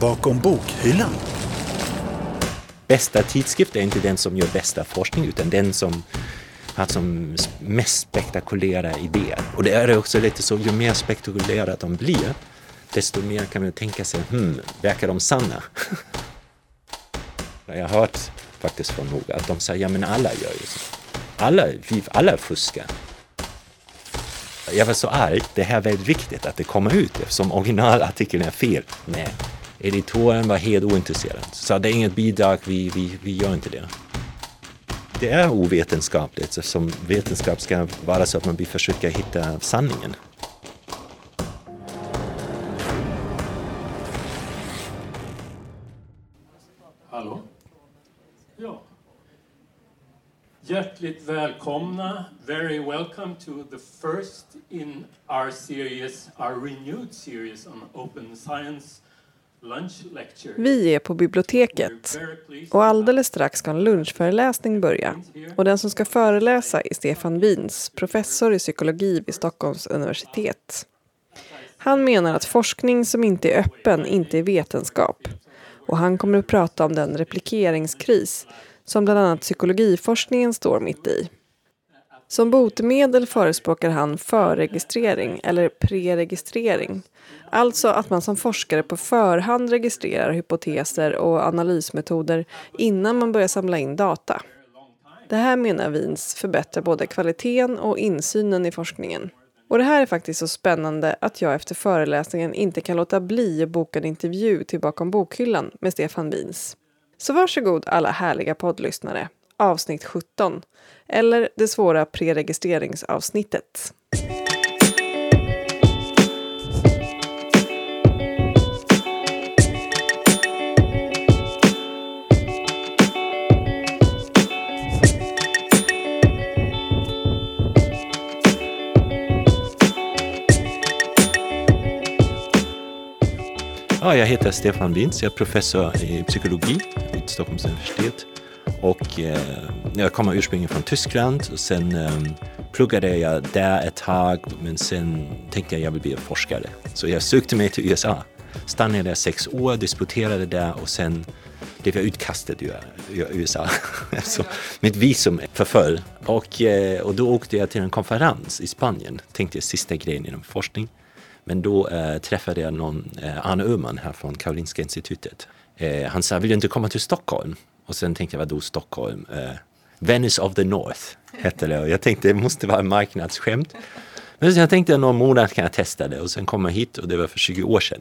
Bakom bokhyllan. Bästa tidskrift är inte den som gör bästa forskning utan den som har som mest spektakulära idéer. Och det är också lite så, ju mer spektakulära de blir, desto mer kan man tänka sig, hmm, verkar de sanna? Jag har hört faktiskt från några att de säger, ja men alla gör ju så. Alla, vi, alla fuskar. Jag var så arg, det här är väldigt viktigt att det kommer ut eftersom originalartikeln är fel. Nej, editoren var helt ointresserad. Så det är inget bidrag, vi, vi, vi gör inte det. Det är ovetenskapligt eftersom vetenskap ska vara så att man vill försöka hitta sanningen. Hallå? Ja. Hjärtligt välkomna, very welcome to the first in our series, our renewed series on open science. Vi är på biblioteket och alldeles strax ska en lunchföreläsning börja. Och den som ska föreläsa är Stefan Wiens, professor i psykologi vid Stockholms universitet. Han menar att forskning som inte är öppen inte är vetenskap. Och han kommer att prata om den replikeringskris som bland annat psykologiforskningen står mitt i. Som botemedel förespråkar han förregistrering eller preregistrering. Alltså att man som forskare på förhand registrerar hypoteser och analysmetoder innan man börjar samla in data. Det här menar Wiens förbättrar både kvaliteten och insynen i forskningen. Och det här är faktiskt så spännande att jag efter föreläsningen inte kan låta bli att boka en intervju till Bakom bokhyllan med Stefan Wiens. Så varsågod alla härliga poddlyssnare. Avsnitt 17. Eller det svåra preregistreringsavsnittet. Ja, jag heter Stefan Winz. jag är professor i psykologi vid Stockholms universitet. Och eh, jag kommer ursprungligen från Tyskland och sen eh, pluggade jag där ett tag men sen tänkte jag att jag vill bli forskare. Så jag sökte mig till USA, stannade där sex år, disputerade där och sen blev jag utkastad ur USA. så mitt visum förföll och, eh, och då åkte jag till en konferens i Spanien, tänkte jag sista grejen inom forskning. Men då eh, träffade jag någon, eh, Arne Öhman här från Karolinska institutet. Eh, han sa, vill du inte komma till Stockholm? Och sen tänkte jag, vadå Stockholm? Eh, Venice of the North hette det och jag tänkte det måste vara marknadsskämt. Men jag tänkte någon månad kan jag testa det och sen kom jag hit och det var för 20 år sedan.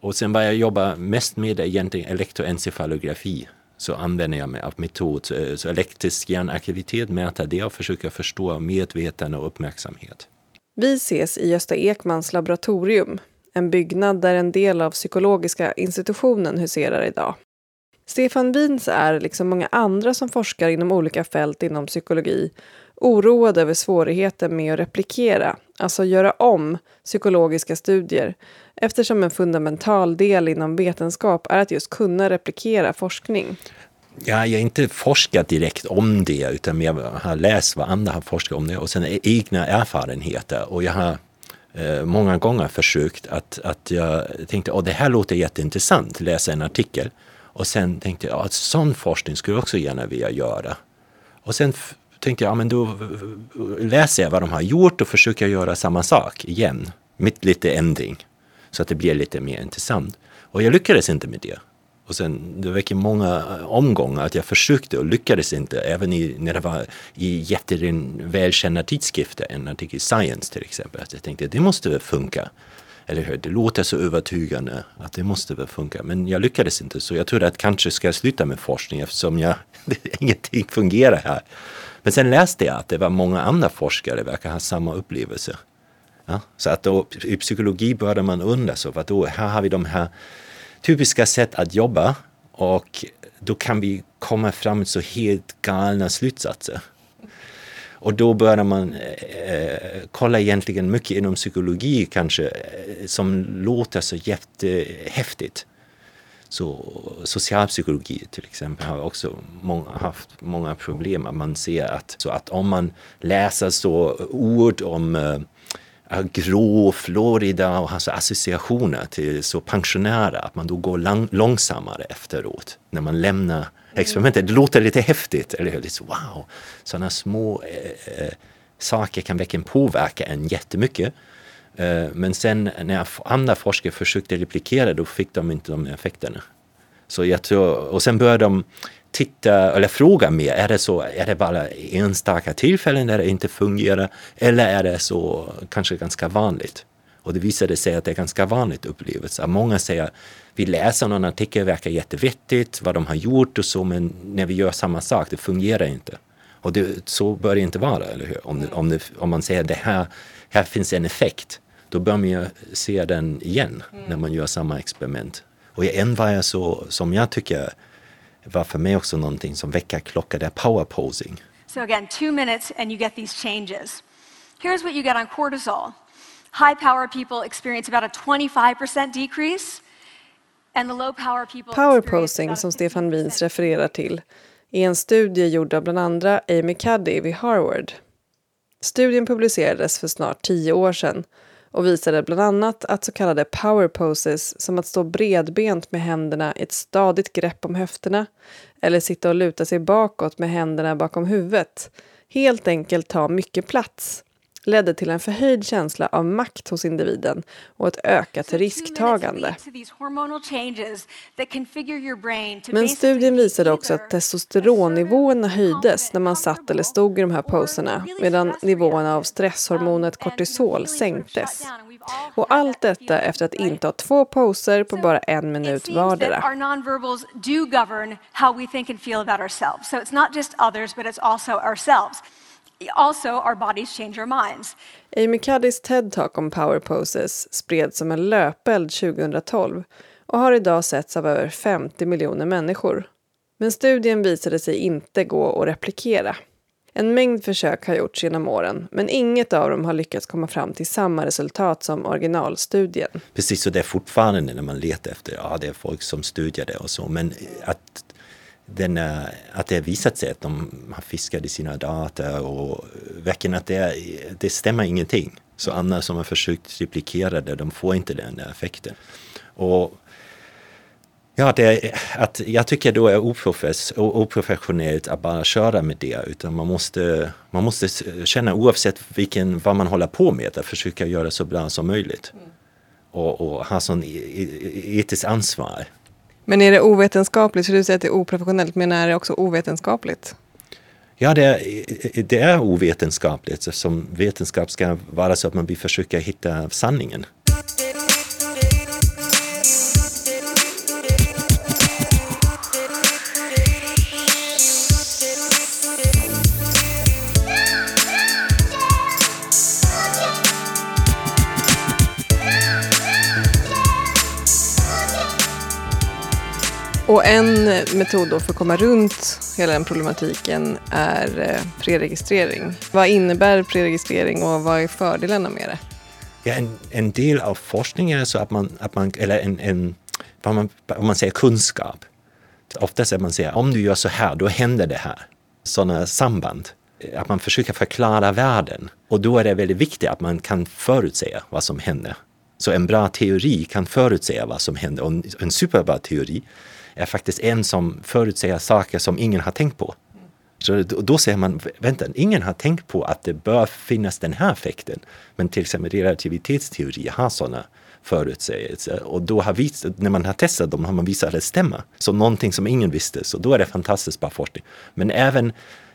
Och sen började jag jobba mest med egentligen elektroencefalografi. Så använder jag mig av metod, eh, så elektrisk hjärnaktivitet, mäta det och försöka förstå medvetande och uppmärksamhet. Vi ses i Gösta Ekmans laboratorium, en byggnad där en del av psykologiska institutionen huserar idag. Stefan Wiens är, liksom många andra som forskar inom olika fält inom psykologi, oroad över svårigheten med att replikera, alltså göra om, psykologiska studier eftersom en fundamental del inom vetenskap är att just kunna replikera forskning. Ja, jag har inte forskat direkt om det utan jag har läst vad andra har forskat om det och sen egna erfarenheter. Och jag har eh, många gånger försökt att, att jag tänkte att det här låter jätteintressant, läsa en artikel. Och sen tänkte jag att sån forskning skulle jag också gärna vilja göra. Och sen tänkte jag, ja, men då läser jag vad de har gjort och försöker göra samma sak igen. Med lite ändring. Så att det blir lite mer intressant. Och jag lyckades inte med det. Och sen, det väcker många eh, omgångar att jag försökte och lyckades inte. Även i, när det var i jättevälkända tidskrifter, en artikel i Science till exempel. Att jag tänkte det måste väl funka. Eller hur? Det låter så övertygande att det måste väl funka. Men jag lyckades inte så jag trodde att kanske ska jag sluta med forskning eftersom jag, ingenting fungerar här. Men sen läste jag att det var många andra forskare verkar ha samma upplevelse. Ja? Så att då, i psykologi började man undra så, vad då, här har vi de här typiska sätt att jobba och då kan vi komma fram till så helt galna slutsatser. Och då börjar man eh, eh, kolla egentligen mycket inom psykologi kanske eh, som låter så jättehäftigt. Så socialpsykologi till exempel har också många, haft många problem. Man ser att, så att om man läser så ord om eh, grå Florida och har associationer till så pensionärer att man då går lang, långsammare efteråt när man lämnar Mm. experimentet. Det låter lite häftigt, eller hur? Lite wow! Sådana små eh, eh, saker kan verkligen påverka en jättemycket. Eh, men sen när andra forskare försökte replikera då fick de inte de effekterna. Så jag tror, och sen började de titta eller fråga mer. Är det så, är det bara enstaka tillfällen där det inte fungerar eller är det så kanske ganska vanligt? Och det visade sig att det är ganska vanligt upplevelse. Många säger vi läser någon artikel, verkar jättevettigt, vad de har gjort och så, men när vi gör samma sak, det fungerar inte. Och det, så bör det inte vara, eller hur? Om, det, om, det, om man säger det här, här finns en effekt, då bör man ju se den igen mm. när man gör samma experiment. Och en var jag så, som jag tycker var för mig också någonting som väckarklocka, det är power posing. So again, two minutes and you get these changes. Here's what you get on cortisol. High power people experience about a 25% decrease. Power posing, som Stefan Wiens refererar till, är en studie gjord av bland andra Amy Cuddy vid Harvard. Studien publicerades för snart tio år sedan och visade bland annat att så kallade power poses som att stå bredbent med händerna i ett stadigt grepp om höfterna eller sitta och luta sig bakåt med händerna bakom huvudet helt enkelt tar mycket plats ledde till en förhöjd känsla av makt hos individen och ett ökat risktagande. Men studien visade också att testosteronnivåerna höjdes när man satt eller stod i de här poserna medan nivåerna av stresshormonet kortisol sänktes. Och allt detta efter att inte ha två poser på bara en minut vardera. Also our bodies change our minds. Amy Cuddys TED-talk om power poses spreds som en löpeld 2012 och har idag setts av över 50 miljoner människor. Men studien visade sig inte gå att replikera. En mängd försök har gjorts genom åren, men inget av dem har lyckats komma fram till samma resultat som originalstudien. Precis, så det är fortfarande när man letar efter, ja det är folk som studerar det och så, men att den, att det har visat sig att de har fiskat i sina data och verkligen att det, det stämmer ingenting. Så andra som har försökt replikera det, de får inte den effekten. Och Ja, det, att jag tycker då är oprofes, oprofessionellt att bara köra med det, utan man måste, man måste känna oavsett vilken, vad man håller på med, att försöka göra så bra som möjligt. Mm. Och, och ha sån etiskt ansvar men är det ovetenskapligt? Så du säger att det är oprofessionellt, men är det också ovetenskapligt? Ja, det är, det är ovetenskapligt eftersom vetenskap ska vara så att man vill försöka hitta sanningen. Och en metod då för att komma runt hela den problematiken är eh, preregistrering. Vad innebär preregistrering och vad är fördelarna med det? Ja, en, en del av forskningen är så att man, att man eller en, en vad man, om man säger kunskap. Oftast är man säger om du gör så här, då händer det här. Sådana samband. Att man försöker förklara världen. Och då är det väldigt viktigt att man kan förutsäga vad som händer. Så en bra teori kan förutsäga vad som händer. Och en superbra teori är faktiskt en som förutsäger saker som ingen har tänkt på. Så då säger man, vänta, ingen har tänkt på att det bör finnas den här effekten. Men till exempel relativitetsteori har sådana förutsägelser och då har vi, när man har testat dem har man visat att det stämmer. Så någonting som ingen visste, så då är det fantastiskt bra forskning. Men även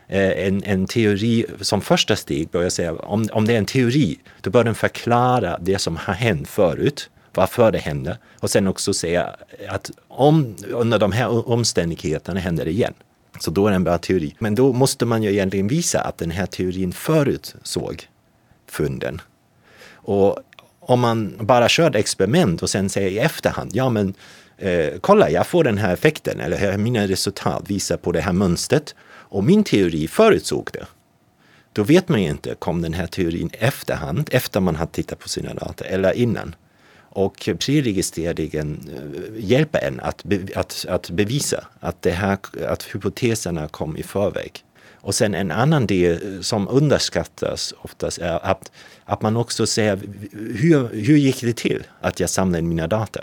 Eh, en, en, teori som första steg börja säga, om, om det är en teori, då bör den förklara det som har hänt förut varför det hände, och sen också säga att om under de här omständigheterna händer det igen. Så då är det en bra teori. Men då måste man ju egentligen visa att den här teorin förutsåg funden. Och om man bara kör experiment och sen säger i efterhand, ja men eh, kolla jag får den här effekten eller mina resultat visar på det här mönstret och min teori förutsåg det. Då vet man ju inte, kom den här teorin efterhand, efter man har tittat på sina data eller innan. Och preregistreringen eh, hjälper en att, be, att, att bevisa att, det här, att hypoteserna kom i förväg. Och sen en annan del eh, som underskattas oftast är att, att man också säger hur, hur gick det till att jag samlade mina data?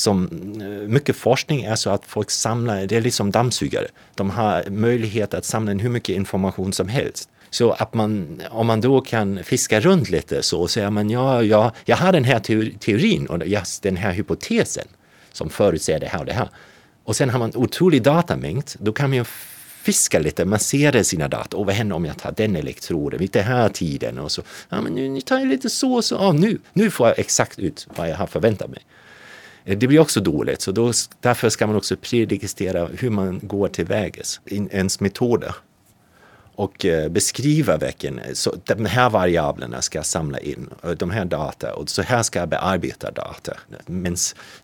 Som eh, mycket forskning är så att folk samlar, det är liksom dammsugare. De har möjlighet att samla in hur mycket information som helst. Så att man, om man då kan fiska runt lite så och säga men ja, ja, jag har den här teorin och den här hypotesen som förutsäger det här och det här. Och sen har man otrolig datamängd, då kan man ju fiska lite, man ser sina data. Och vad händer om jag tar den elektroden vid den här tiden? Och så, ja men nu, tar jag lite så och så, ja, nu, nu får jag exakt ut vad jag har förväntat mig. Eh, det blir också dåligt, så då, därför ska man också preregistrera hur man går tillvägas, ens metoder och eh, beskriva veckan. Eh, så de här variablerna ska jag samla in, eh, de här data och så här ska jag bearbeta data. Men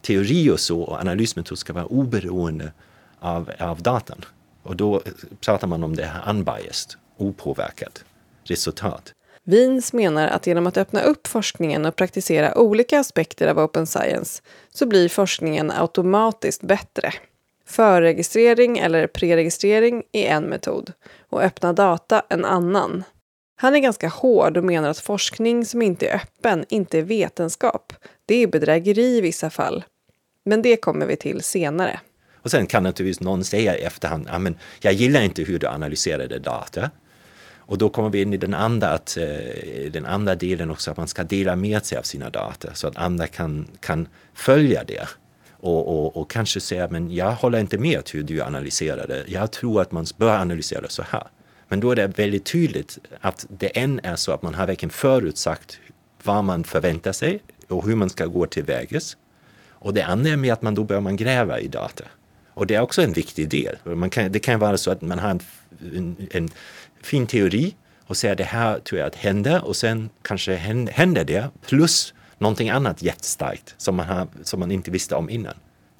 teori och så och analysmetod ska vara oberoende av, av datan. Och då pratar man om det här unbiased, opåverkat resultat. Wiens menar att genom att öppna upp forskningen och praktisera olika aspekter av open science så blir forskningen automatiskt bättre. Förregistrering eller preregistrering är en metod och öppna data en annan. Han är ganska hård och menar att forskning som inte är öppen inte är vetenskap. Det är bedrägeri i vissa fall. Men det kommer vi till senare. Och sen kan naturligtvis någon säga i efterhand, jag gillar inte hur du analyserade data. Och då kommer vi in i den andra, att, eh, den andra delen också, att man ska dela med sig av sina data så att andra kan, kan följa det. Och, och, och kanske säga, men jag håller inte med hur du analyserade. Jag tror att man bör analysera så här. Men då är det väldigt tydligt att det än är så att man har verkligen förutsagt vad man förväntar sig och hur man ska gå tillvägas. Och det andra är med att man då börjar man gräva i data. Och det är också en viktig del. Man kan, det kan vara så att man har en, en, en fin teori och säger det här tror jag att händer och sen kanske händer det plus någonting annat jättestarkt som man, har, som man inte visste om innan.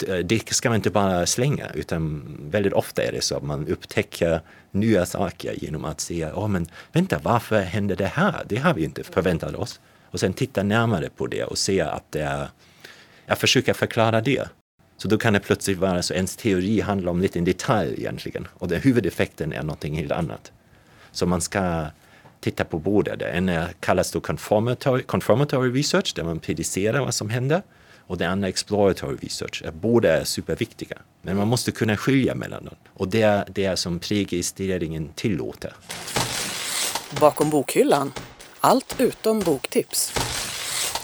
Eh, det ska man inte bara slänga utan väldigt ofta är det så att man upptäcker nya saker genom att säga, oh, men vänta, varför händer det här? Det har vi inte förväntat oss. Och sen titta närmare på det och se att det är, jag försöker förklara det. Så då kan det plötsligt vara så ens teori handlar om lite en detalj egentligen och den huvudeffekten är någonting helt annat. Så man ska titta på båda. Det ena kallas då confirmatory, confirmatory research där man predicerar vad som händer och det andra exploratory research. Båda är superviktiga. Men man måste kunna skilja mellan dem och det är det som preregistreringen tillåter. Bakom bokhyllan. Allt utom boktips.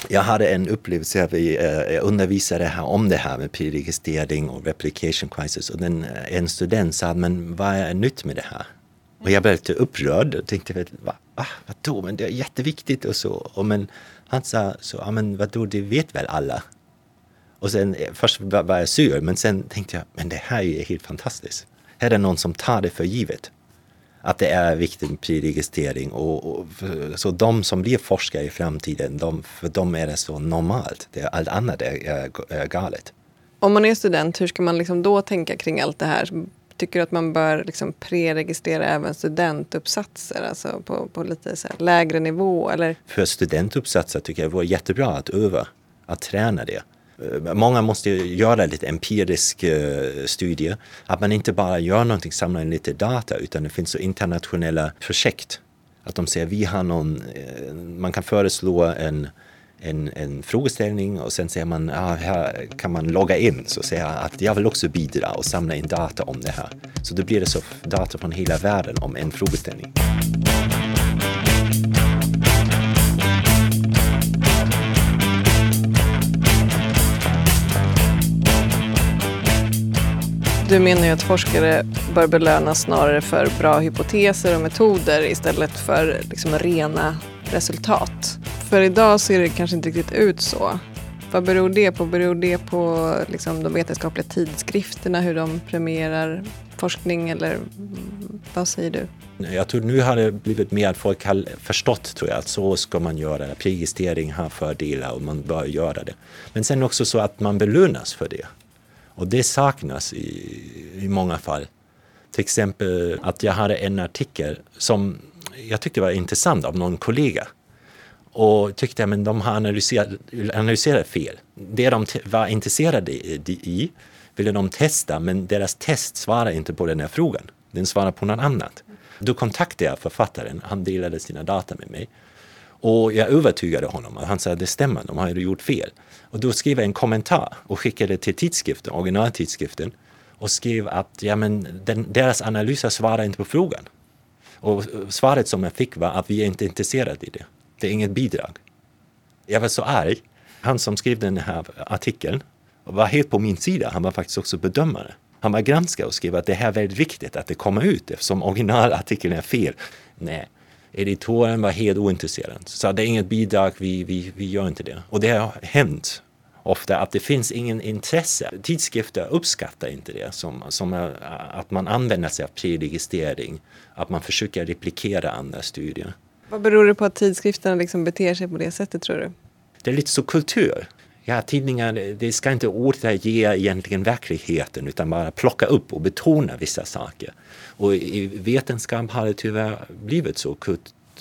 Jag hade en upplevelse Jag eh, eh, undervisade här om det här med preregistrering och replication crisis och den, eh, en student sa men vad är nytt med det här? Och jag blev lite upprörd och tänkte, va, va, vadå, men det är jätteviktigt och så. Och men han sa så, ja men vadå, det vet väl alla. Och sen eh, först var jag sur, men sen tänkte jag, men det här är helt fantastiskt. Här är det någon som tar det för givet. Att det är viktigt med preregistrering och, och så de som blir forskare i framtiden, de, för dem är det så normalt. Det, allt annat är, är, är galet. Om man är student, hur ska man liksom då tänka kring allt det här? Tycker du att man bör liksom preregistrera även studentuppsatser, alltså på, på lite lägre nivå? Eller? För studentuppsatser tycker jag det vore jättebra att öva, att träna det. Eh, många måste göra lite empirisk eh, studie. Att man inte bara gör någonting, samlar in lite data, utan det finns så internationella projekt. Att de säger vi har någon, eh, man kan föreslå en en, en frågeställning och sen säger man, ah, här kan man logga in, så säger jag att jag vill också bidra och samla in data om det här. Så då blir det så data från hela världen om en frågeställning. Du menar ju att forskare bör belönas snarare för bra hypoteser och metoder istället för liksom rena resultat. För idag ser det kanske inte riktigt ut så. Vad beror det på? Beror det på liksom, de vetenskapliga tidskrifterna, hur de premierar forskning eller vad säger du? Jag tror nu har det blivit mer att folk har förstått tror jag, att så ska man göra. Registrering har fördelar och man bör göra det. Men sen också så att man belönas för det. Och det saknas i, i många fall. Till exempel att jag hade en artikel som jag tyckte var intressant av någon kollega och tyckte att de har analyserat, analyserat fel. Det de var intresserade i ville de testa men deras test svarar inte på den här frågan. Den svarar på något annat. Då kontaktade jag författaren, han delade sina data med mig. Och jag övertygade honom, han sa att det stämmer, de har gjort fel. Och då skrev jag en kommentar och skickade till tidskriften, originaltidskriften och skrev att ja, men den, deras analyser svarar inte på frågan. Och svaret som jag fick var att vi är inte intresserade i det. Det är inget bidrag. Jag var så arg. Han som skrev den här artikeln var helt på min sida. Han var faktiskt också bedömare. Han var granskare och skrev att det här är väldigt viktigt att det kommer ut eftersom originalartikeln är fel. Nej, editorn var helt ointresserad. Så det är inget bidrag, vi, vi, vi gör inte det. Och det har hänt ofta att det finns ingen intresse. Tidskrifter uppskattar inte det, som, som är, att man använder sig av preregistrering, att man försöker replikera andra studier. Vad beror det på att tidskrifterna liksom beter sig på det sättet tror du? Det är lite så kultur. Ja, tidningar det ska inte återge egentligen verkligheten utan bara plocka upp och betona vissa saker. Och i vetenskap har det tyvärr blivit så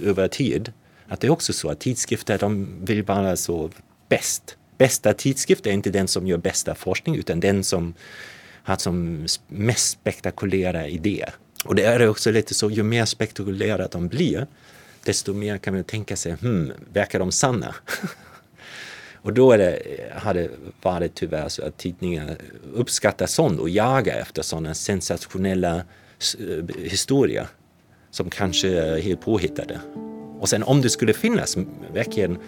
över tid att det är också så att tidskrifter de vill vara så bäst. Bästa tidskrift är inte den som gör bästa forskning utan den som har som mest spektakulära idéer. Och det är också lite så, ju mer spektakulära de blir, desto mer kan man tänka sig, hmm, verkar de sanna? och då är det, har det varit tyvärr så att tidningar uppskattar sånt och jagar efter sådana sensationella Eh, historia som kanske är helt påhittade. Och sen om det skulle finnas verkligen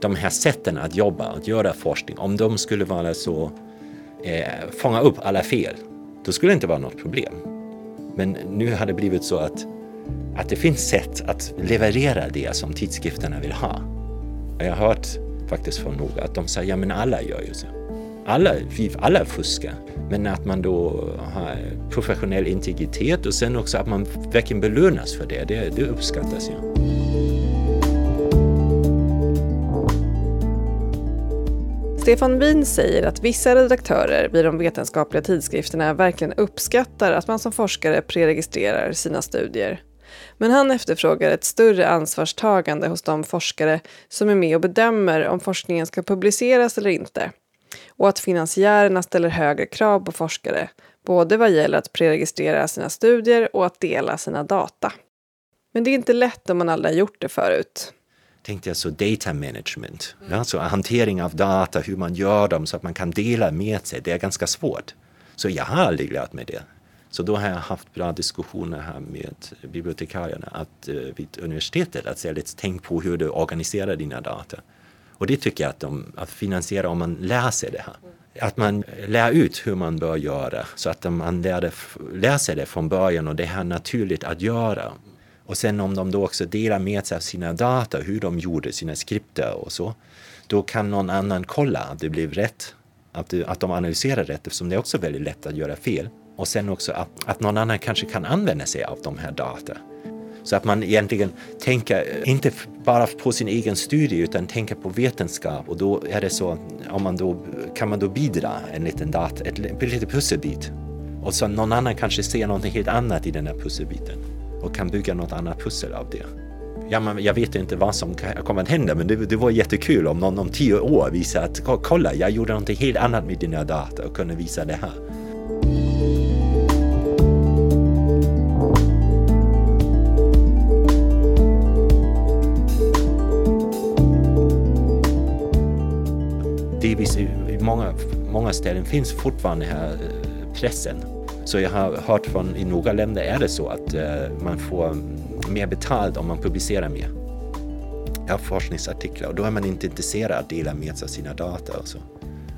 de här sätten att jobba, att göra forskning, om de skulle vara så, eh, fånga upp alla fel, då skulle det inte vara något problem. Men nu har det blivit så att, att det finns sätt att leverera det som tidskrifterna vill ha. Jag har hört faktiskt från några att de säger, ja men alla gör ju så. Alla, vi, alla fuskar. Men att man då har professionell integritet och sen också att man verkligen belönas för det, det, det uppskattas ju. Stefan Wien säger att vissa redaktörer vid de vetenskapliga tidskrifterna verkligen uppskattar att man som forskare preregistrerar sina studier. Men han efterfrågar ett större ansvarstagande hos de forskare som är med och bedömer om forskningen ska publiceras eller inte. Och att finansiärerna ställer högre krav på forskare, både vad gäller att preregistrera sina studier och att dela sina data. Men det är inte lätt om man aldrig har gjort det förut tänkte jag så data management, mm. alltså hantering av data, hur man gör dem så att man kan dela med sig, det är ganska svårt. Så jag har aldrig lärt mig det. Så då har jag haft bra diskussioner här med bibliotekarierna att, eh, vid universitetet att säga tänk på hur du organiserar dina data. Och det tycker jag att, de, att finansiera om man lär sig det här. Att man lär ut hur man bör göra så att man lär, det, lär sig det från början och det är naturligt att göra. Och sen om de då också delar med sig av sina data, hur de gjorde sina skripter och så, då kan någon annan kolla att det blev rätt, att, det, att de analyserar rätt eftersom det är också väldigt lätt att göra fel. Och sen också att, att någon annan kanske kan använda sig av de här data. Så att man egentligen tänker, eh, inte bara på sin egen studie, utan tänker på vetenskap. Och då är det så, om man då, kan man då bidra en liten data, ett, ett litet pusselbit. Och så någon annan kanske ser något helt annat i den här pusselbiten och kan bygga något annat pussel av det. Ja, men jag vet inte vad som kommer att hända men det, det var jättekul om någon om tio år visar att kolla, jag gjorde något helt annat med dina data och kunde visa det här. Många, många ställen finns fortfarande här eh, pressen så jag har hört från i några länder är det så att eh, man får mm, mer betalt om man publicerar mer ja, forskningsartiklar och då är man inte intresserad av att dela med sig av sina data och så.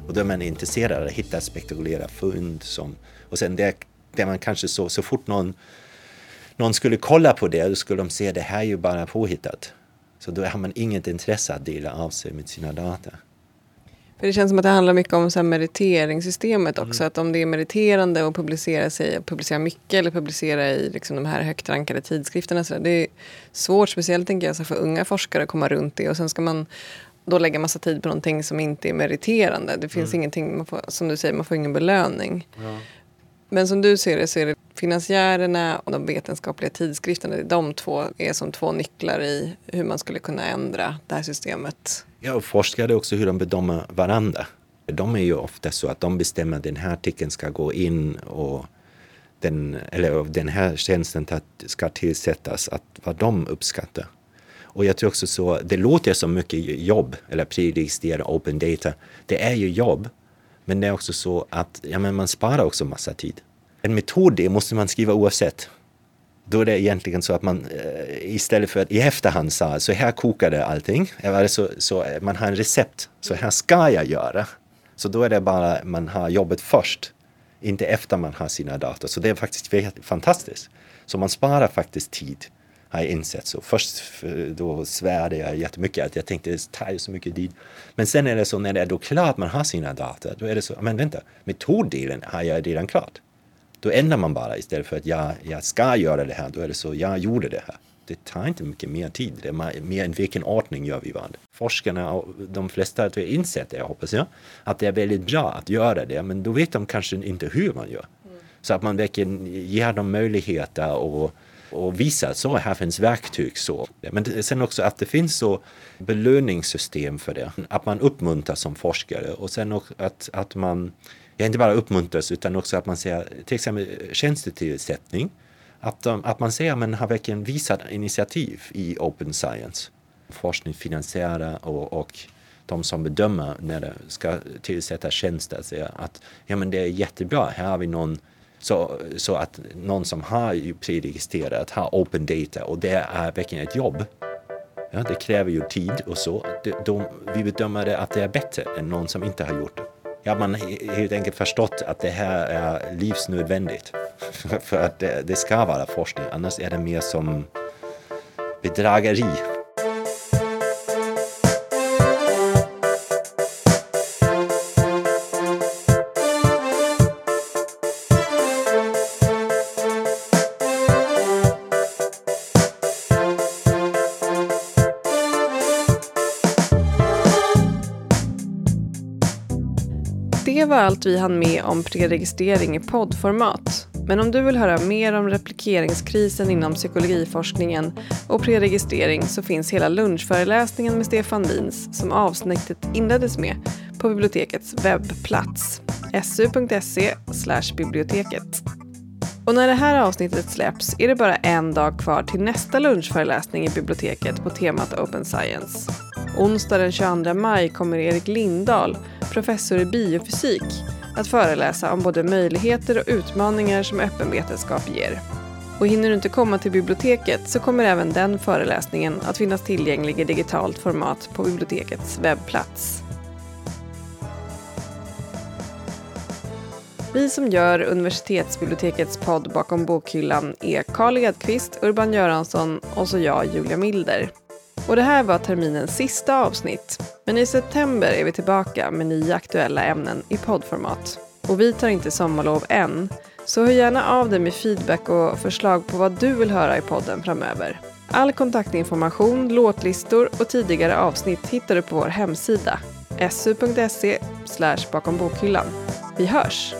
Och då är man intresserad av att hitta spektakulära fund som, och sen det, det man kanske så, så fort någon, någon skulle kolla på det, då skulle de se det här är ju bara påhittat. Så då har man inget intresse att dela av sig med sina data. För det känns som att det handlar mycket om så meriteringssystemet också. Mm. Att om det är meriterande att publicera sig, publicera mycket eller publicera i liksom de här högt rankade tidskrifterna. Så det är svårt, speciellt tänker jag, för unga forskare att komma runt det. Och sen ska man då lägga massa tid på någonting som inte är meriterande. Det finns mm. ingenting, man får, som du säger, man får ingen belöning. Ja. Men som du ser det så är det finansiärerna och de vetenskapliga tidskrifterna, de två är som två nycklar i hur man skulle kunna ändra det här systemet. Ja, och forskare också hur de bedömer varandra. De är ju ofta så att de bestämmer att den här artikeln ska gå in och den, eller den här tjänsten ska tillsättas, att vad de uppskattar. Och jag tror också så, det låter som mycket jobb, eller preregistrera open data. Det är ju jobb, men det är också så att ja, men man sparar också massa tid. En metod det måste man skriva oavsett. Då är det egentligen så att man eh, istället för att i efterhand sa så här kokade allting, så, så eh, man har en recept, så här ska jag göra. Så då är det bara man har jobbet först, inte efter man har sina data. Så det är faktiskt fantastiskt. Så man sparar faktiskt tid har jag insett. Så först eh, då svärde jag jättemycket att jag tänkte det tar ju så mycket tid. Men sen är det så när det är då klart man har sina data, då är det så, men vänta, metoddelen har jag redan klart. Då ändrar man bara istället för att jag, jag ska göra det här, då är det så, jag gjorde det här. Det tar inte mycket mer tid, det är mer än vilken ordning gör vi vad. Forskarna och de flesta har insett det, hoppas jag, att det är väldigt bra att göra det, men då vet de kanske inte hur man gör. Mm. Så att man verkligen ger dem möjligheter och och visa att så här finns verktyg. Så. Men sen också att det finns så belöningssystem för det. Att man uppmuntras som forskare och sen också att, att man ja, inte bara uppmuntras utan också att man ser till exempel tjänstetillsättning. Att, um, att man ser att man har verkligen visat initiativ i open science. Forskningsfinansiärer och, och de som bedömer när det ska tillsätta tjänster säger att ja, men det är jättebra, här har vi någon så, så att någon som har preregistrerat har open data och det är verkligen ett jobb. Ja, det kräver ju tid och så. De, vi bedömer det att det är bättre än någon som inte har gjort det. Ja, man helt enkelt förstått att det här är livsnödvändigt. För att det, det ska vara forskning, annars är det mer som bedrageri. Det var allt vi hann med om preregistrering i poddformat. Men om du vill höra mer om replikeringskrisen inom psykologiforskningen och preregistrering så finns hela lunchföreläsningen med Stefan Wins som avsnittet inleddes med på bibliotekets webbplats su.se biblioteket. Och när det här avsnittet släpps är det bara en dag kvar till nästa lunchföreläsning i biblioteket på temat Open Science. Onsdag den 22 maj kommer Erik Lindahl professor i biofysik, att föreläsa om både möjligheter och utmaningar som öppen vetenskap ger. Och hinner du inte komma till biblioteket så kommer även den föreläsningen att finnas tillgänglig i digitalt format på bibliotekets webbplats. Vi som gör universitetsbibliotekets podd bakom bokhyllan är Karl Edqvist, Urban Göransson och så jag, Julia Milder. Och det här var terminens sista avsnitt. Men i september är vi tillbaka med nya aktuella ämnen i poddformat. Och vi tar inte sommarlov än, så hör gärna av dig med feedback och förslag på vad du vill höra i podden framöver. All kontaktinformation, låtlistor och tidigare avsnitt hittar du på vår hemsida su.se bakom bokhyllan. Vi hörs!